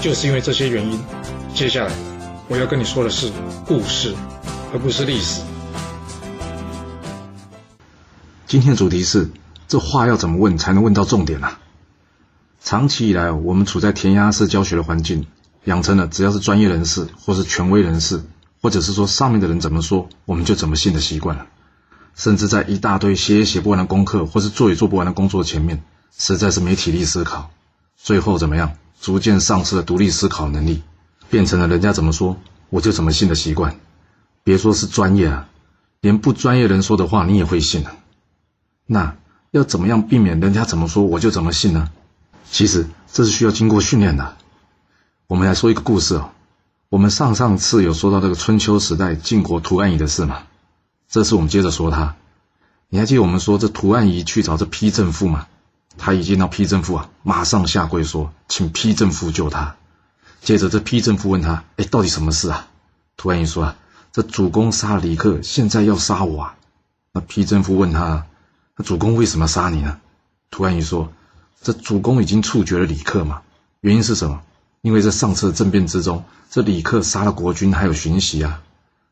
就是因为这些原因，接下来我要跟你说的是故事，而不是历史。今天的主题是：这话要怎么问才能问到重点呢？长期以来，我们处在填鸭式教学的环境，养成了只要是专业人士或是权威人士，或者是说上面的人怎么说，我们就怎么信的习惯了。甚至在一大堆写也写不完的功课，或是做也做不完的工作前面，实在是没体力思考，最后怎么样？逐渐丧失了独立思考能力，变成了人家怎么说我就怎么信的习惯。别说是专业啊，连不专业人说的话你也会信啊。那要怎么样避免人家怎么说我就怎么信呢？其实这是需要经过训练的。我们来说一个故事哦。我们上上次有说到这个春秋时代晋国屠岸仪的事嘛？这次我们接着说他。你还记得我们说这屠岸仪去找这丕正父吗？他一见到丕正父啊，马上下跪说：“请丕正父救他。”接着，这丕正父问他：“哎，到底什么事啊？”突然一说：“啊，这主公杀了李克，现在要杀我啊！”那丕正父问他：“那主公为什么杀你呢？”突然一说：“这主公已经处决了李克嘛？原因是什么？因为在上次政变之中，这李克杀了国君还有荀息啊。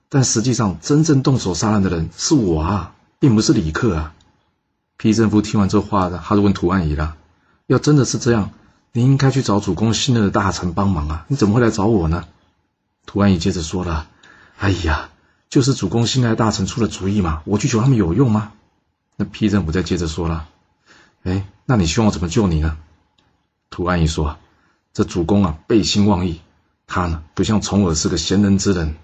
但实际上，真正动手杀人的人是我啊，并不是李克啊。”丕正夫听完这话的，他就问涂安仪了：“要真的是这样，你应该去找主公信任的大臣帮忙啊，你怎么会来找我呢？”涂安仪接着说了：“哎呀，就是主公信赖大臣出了主意嘛，我去求他们有用吗？”那丕正夫再接着说了：“哎，那你希望我怎么救你呢？”涂安仪说：“这主公啊，背信忘义，他呢不像重耳是个贤人之人，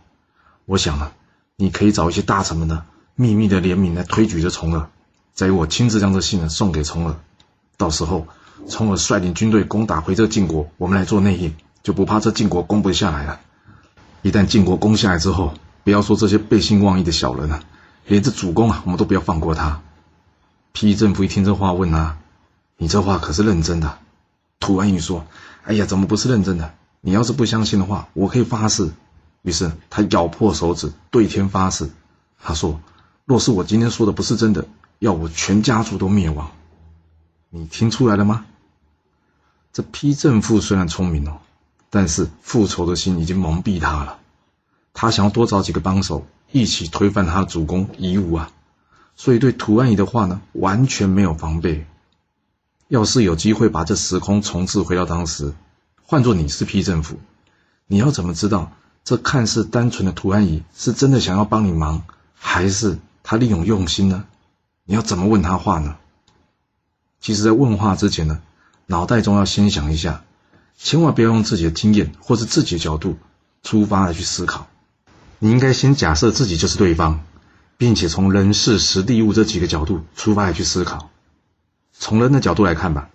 我想啊，你可以找一些大臣们呢，秘密的联名来推举这重耳。”在于我亲自将这信呢送给重耳，到时候重耳率领军队攻打回这晋国，我们来做内应，就不怕这晋国攻不下来了。一旦晋国攻下来之后，不要说这些背信忘义的小人了，连这主公啊，我们都不要放过他。丕正夫一听这话，问啊：“你这话可是认真的？”屠安仪说：“哎呀，怎么不是认真的？你要是不相信的话，我可以发誓。”于是他咬破手指，对天发誓。他说：“若是我今天说的不是真的。”要我全家族都灭亡，你听出来了吗？这批正父虽然聪明哦，但是复仇的心已经蒙蔽他了。他想要多找几个帮手，一起推翻他的主公夷吾啊，所以对图安仪的话呢，完全没有防备。要是有机会把这时空重置回到当时，换做你是批正父，你要怎么知道这看似单纯的图安仪是真的想要帮你忙，还是他另有用心呢？你要怎么问他话呢？其实，在问话之前呢，脑袋中要先想一下，千万不要用自己的经验或是自己的角度出发来去思考。你应该先假设自己就是对方，并且从人事、实地、物这几个角度出发来去思考。从人的角度来看吧，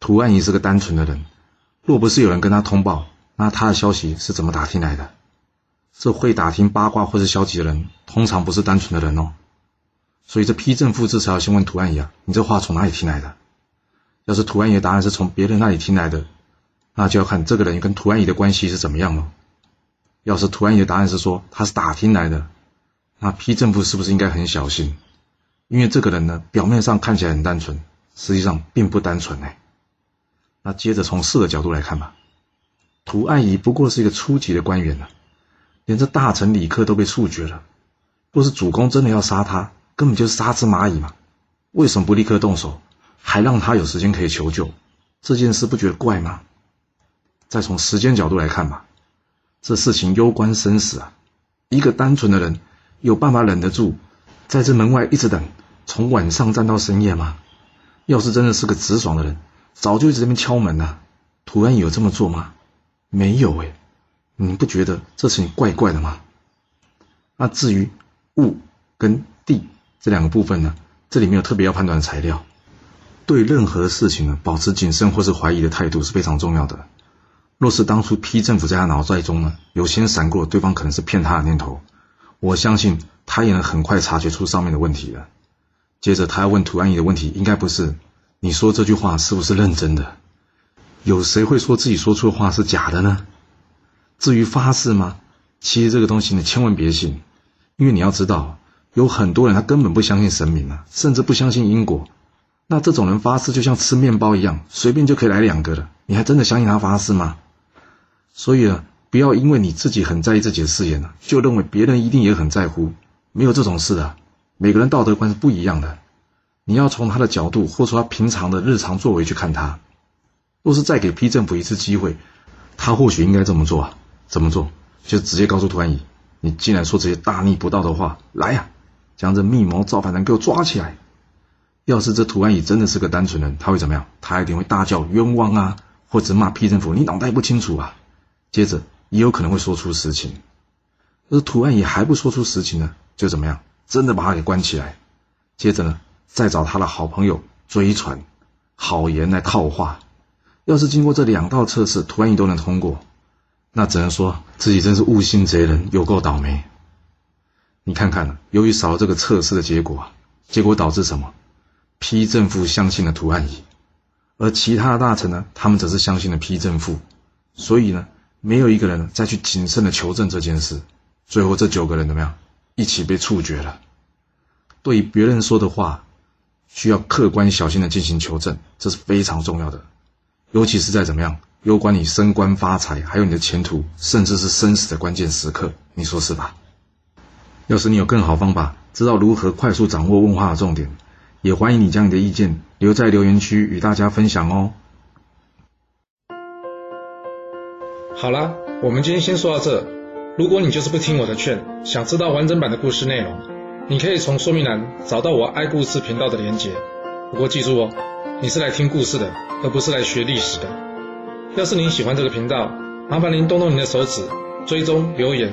涂安仪是个单纯的人，若不是有人跟他通报，那他的消息是怎么打听来的？这会打听八卦或是消息的人，通常不是单纯的人哦。所以这批正复制才要先问涂安仪啊，你这话从哪里听来的？要是涂安仪的答案是从别人那里听来的，那就要看这个人跟涂安仪的关系是怎么样了。要是涂安仪的答案是说他是打听来的，那批正复是不是应该很小心？因为这个人呢，表面上看起来很单纯，实际上并不单纯呢。那接着从四个角度来看吧，涂安仪不过是一个初级的官员呢，连这大臣李克都被处决了，若是主公真的要杀他。根本就是杀只蚂蚁嘛，为什么不立刻动手，还让他有时间可以求救？这件事不觉得怪吗？再从时间角度来看吧，这事情攸关生死啊！一个单纯的人有办法忍得住，在这门外一直等，从晚上站到深夜吗？要是真的是个直爽的人，早就一直这边敲门了。突然有这么做吗？没有哎，你不觉得这事情怪怪的吗？那至于物跟地。这两个部分呢，这里面有特别要判断的材料。对任何事情呢，保持谨慎或是怀疑的态度是非常重要的。若是当初批政府在他脑袋中呢，有先闪过对方可能是骗他的念头，我相信他也能很快察觉出上面的问题了。接着他要问涂安仪的问题，应该不是你说这句话是不是认真的？有谁会说自己说出的话是假的呢？至于发誓吗？其实这个东西你千万别信，因为你要知道，有很多人他根本不相信神明啊，甚至不相信因果。那这种人发誓就像吃面包一样，随便就可以来两个了，你还真的相信他发誓吗？所以啊，不要因为你自己很在意自己的誓言呢，就认为别人一定也很在乎。没有这种事的，每个人道德观是不一样的。你要从他的角度，或者说他平常的日常作为去看他。若是再给批政府一次机会，他或许应该这么做啊？怎么做？就直接告诉涂安仪：“你既然说这些大逆不道的话，来呀，将这密谋造反的人给我抓起来！”要是这涂安仪真的是个单纯人，他会怎么样？他一定会大叫冤枉啊，或者骂批政府：“你脑袋不清楚啊！”接着也有可能会说出实情，而图案也还不说出实情呢，就怎么样？真的把他给关起来。接着呢，再找他的好朋友追传好言来套话。要是经过这两道测试，图案仪都能通过，那只能说自己真是误信贼人，有够倒霉。你看看，由于少了这个测试的结果，结果导致什么？批正副相信了图案仪，而其他的大臣呢，他们则是相信了批正副，所以呢。没有一个人再去谨慎的求证这件事，最后这九个人怎么样？一起被处决了。对于别人说的话，需要客观小心的进行求证，这是非常重要的。尤其是在怎么样攸关你升官发财，还有你的前途，甚至是生死的关键时刻，你说是吧？要是你有更好方法，知道如何快速掌握问话的重点，也欢迎你将你的意见留在留言区与大家分享哦。好啦，我们今天先说到这。如果你就是不听我的劝，想知道完整版的故事内容，你可以从说明栏找到我爱故事频道的连结。不过记住哦，你是来听故事的，而不是来学历史的。要是您喜欢这个频道，麻烦您动动您的手指，追踪、留言，